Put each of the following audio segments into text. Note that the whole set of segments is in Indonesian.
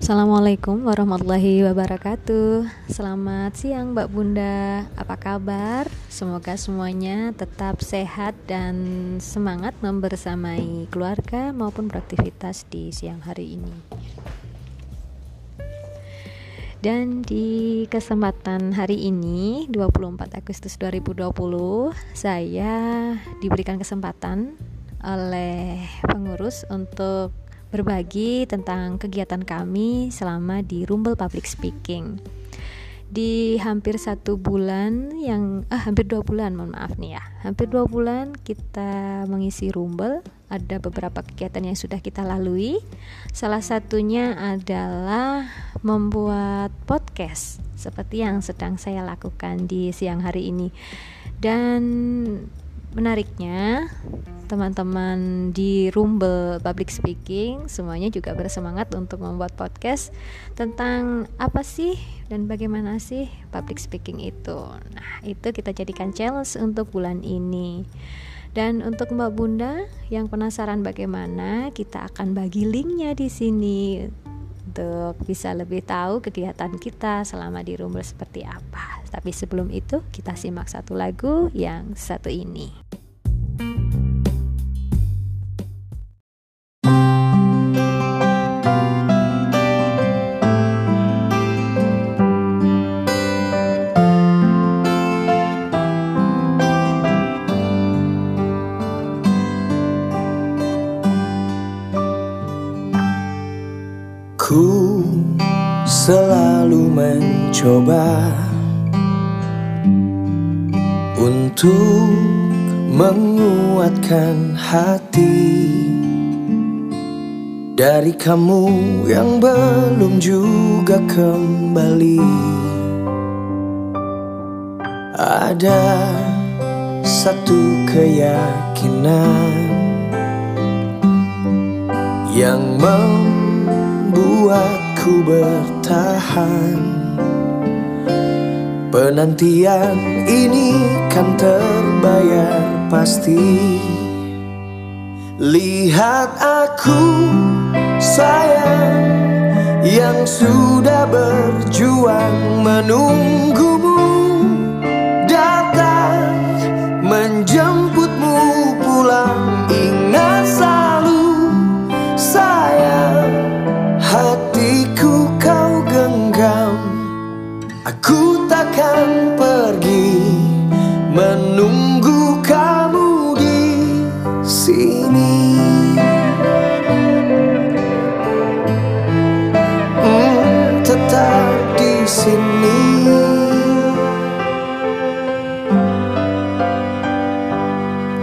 Assalamualaikum warahmatullahi wabarakatuh. Selamat siang Mbak Bunda. Apa kabar? Semoga semuanya tetap sehat dan semangat membersamai keluarga maupun beraktivitas di siang hari ini. Dan di kesempatan hari ini 24 Agustus 2020 saya diberikan kesempatan oleh pengurus untuk berbagi tentang kegiatan kami selama di Rumble Public Speaking. Di hampir satu bulan yang ah hampir dua bulan mohon maaf nih ya. Hampir dua bulan kita mengisi Rumble ada beberapa kegiatan yang sudah kita lalui. Salah satunya adalah membuat podcast seperti yang sedang saya lakukan di siang hari ini. Dan menariknya teman-teman di Rumble Public Speaking semuanya juga bersemangat untuk membuat podcast tentang apa sih dan bagaimana sih public speaking itu. Nah, itu kita jadikan challenge untuk bulan ini. Dan untuk Mbak Bunda yang penasaran bagaimana, kita akan bagi linknya di sini untuk bisa lebih tahu kegiatan kita selama di Rumble seperti apa. Tapi sebelum itu, kita simak satu lagu yang satu ini. Mencoba Untuk menguatkan hati Dari kamu yang belum juga kembali. Ada satu keyakinan Yang mem membuatku bertahan Penantian ini kan terbayar pasti. Lihat aku sayang Yang sudah berjuang menunggumu Menunggu kamu di sini. Hmm, Tetap di sini.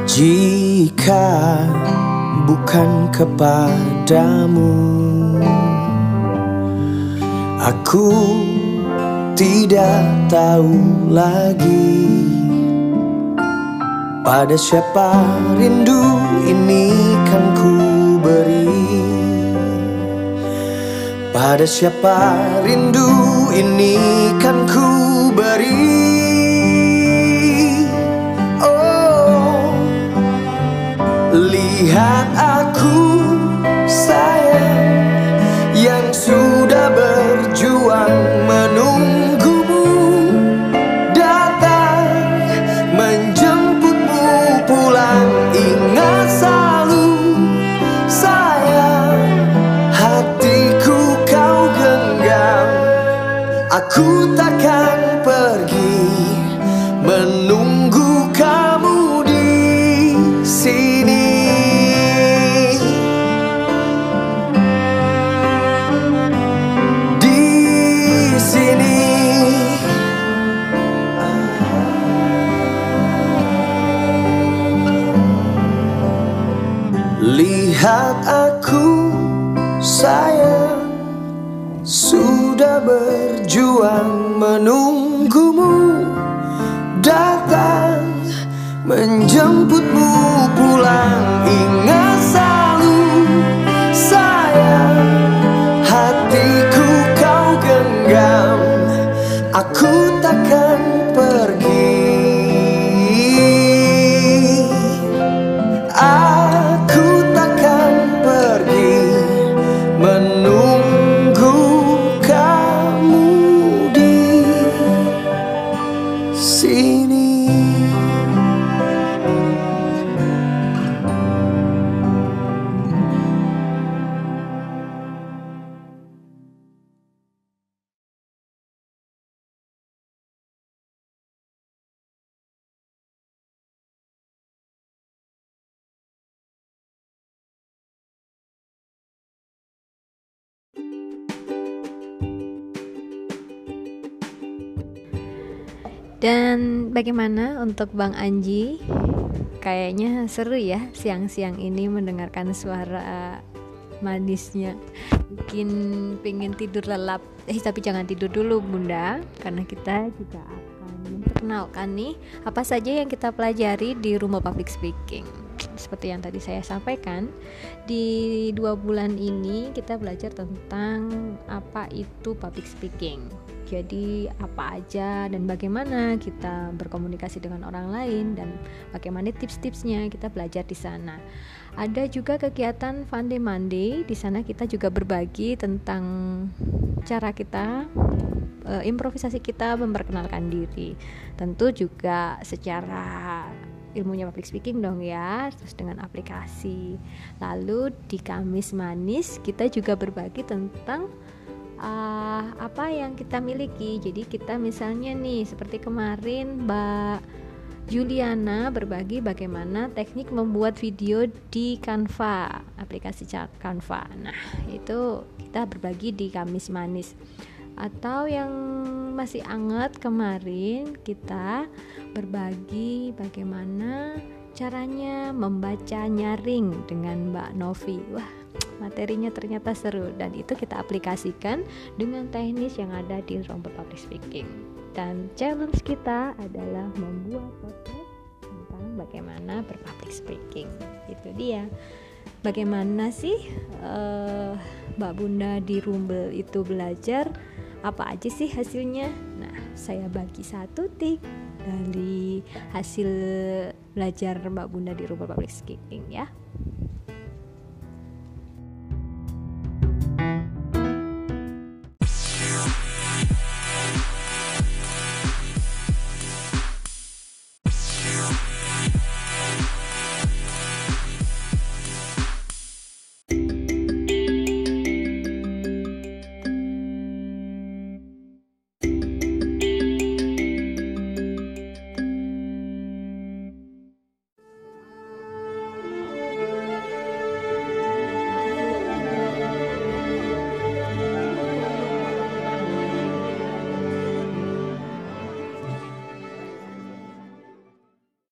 Jika bukan kepadamu Aku tidak tahu lagi Pada siapa rindu ini kan ku beri? Pada siapa rindu ini kan ku beri? Oh Lihat Lihat aku sayang Sudah berjuang menunggumu Datang menjemputmu pulang Ingat selalu Dan bagaimana untuk Bang Anji? Kayaknya seru ya siang-siang ini mendengarkan suara manisnya. Bikin pengen tidur lelap. Eh tapi jangan tidur dulu bunda. Karena kita juga akan memperkenalkan nih apa saja yang kita pelajari di rumah public speaking. Seperti yang tadi saya sampaikan di dua bulan ini kita belajar tentang apa itu public speaking jadi apa aja dan bagaimana kita berkomunikasi dengan orang lain dan bagaimana tips-tipsnya kita belajar di sana. Ada juga kegiatan Fun Day Monday di sana kita juga berbagi tentang cara kita uh, improvisasi kita memperkenalkan diri. Tentu juga secara ilmunya public speaking dong ya terus dengan aplikasi lalu di Kamis Manis kita juga berbagi tentang uh, apa yang kita miliki jadi kita misalnya nih seperti kemarin Mbak Juliana berbagi bagaimana teknik membuat video di Canva, aplikasi Canva. Nah, itu kita berbagi di Kamis Manis atau yang masih anget kemarin kita berbagi bagaimana caranya membaca nyaring dengan Mbak Novi. Wah, materinya ternyata seru dan itu kita aplikasikan dengan teknis yang ada di Romper Public Speaking. Dan challenge kita adalah membuat podcast tentang bagaimana berpublic speaking. Itu dia. Bagaimana sih uh, Mbak Bunda di Rumble itu belajar? apa aja sih hasilnya nah saya bagi satu tik dari hasil belajar Mbak Bunda di rumah public speaking ya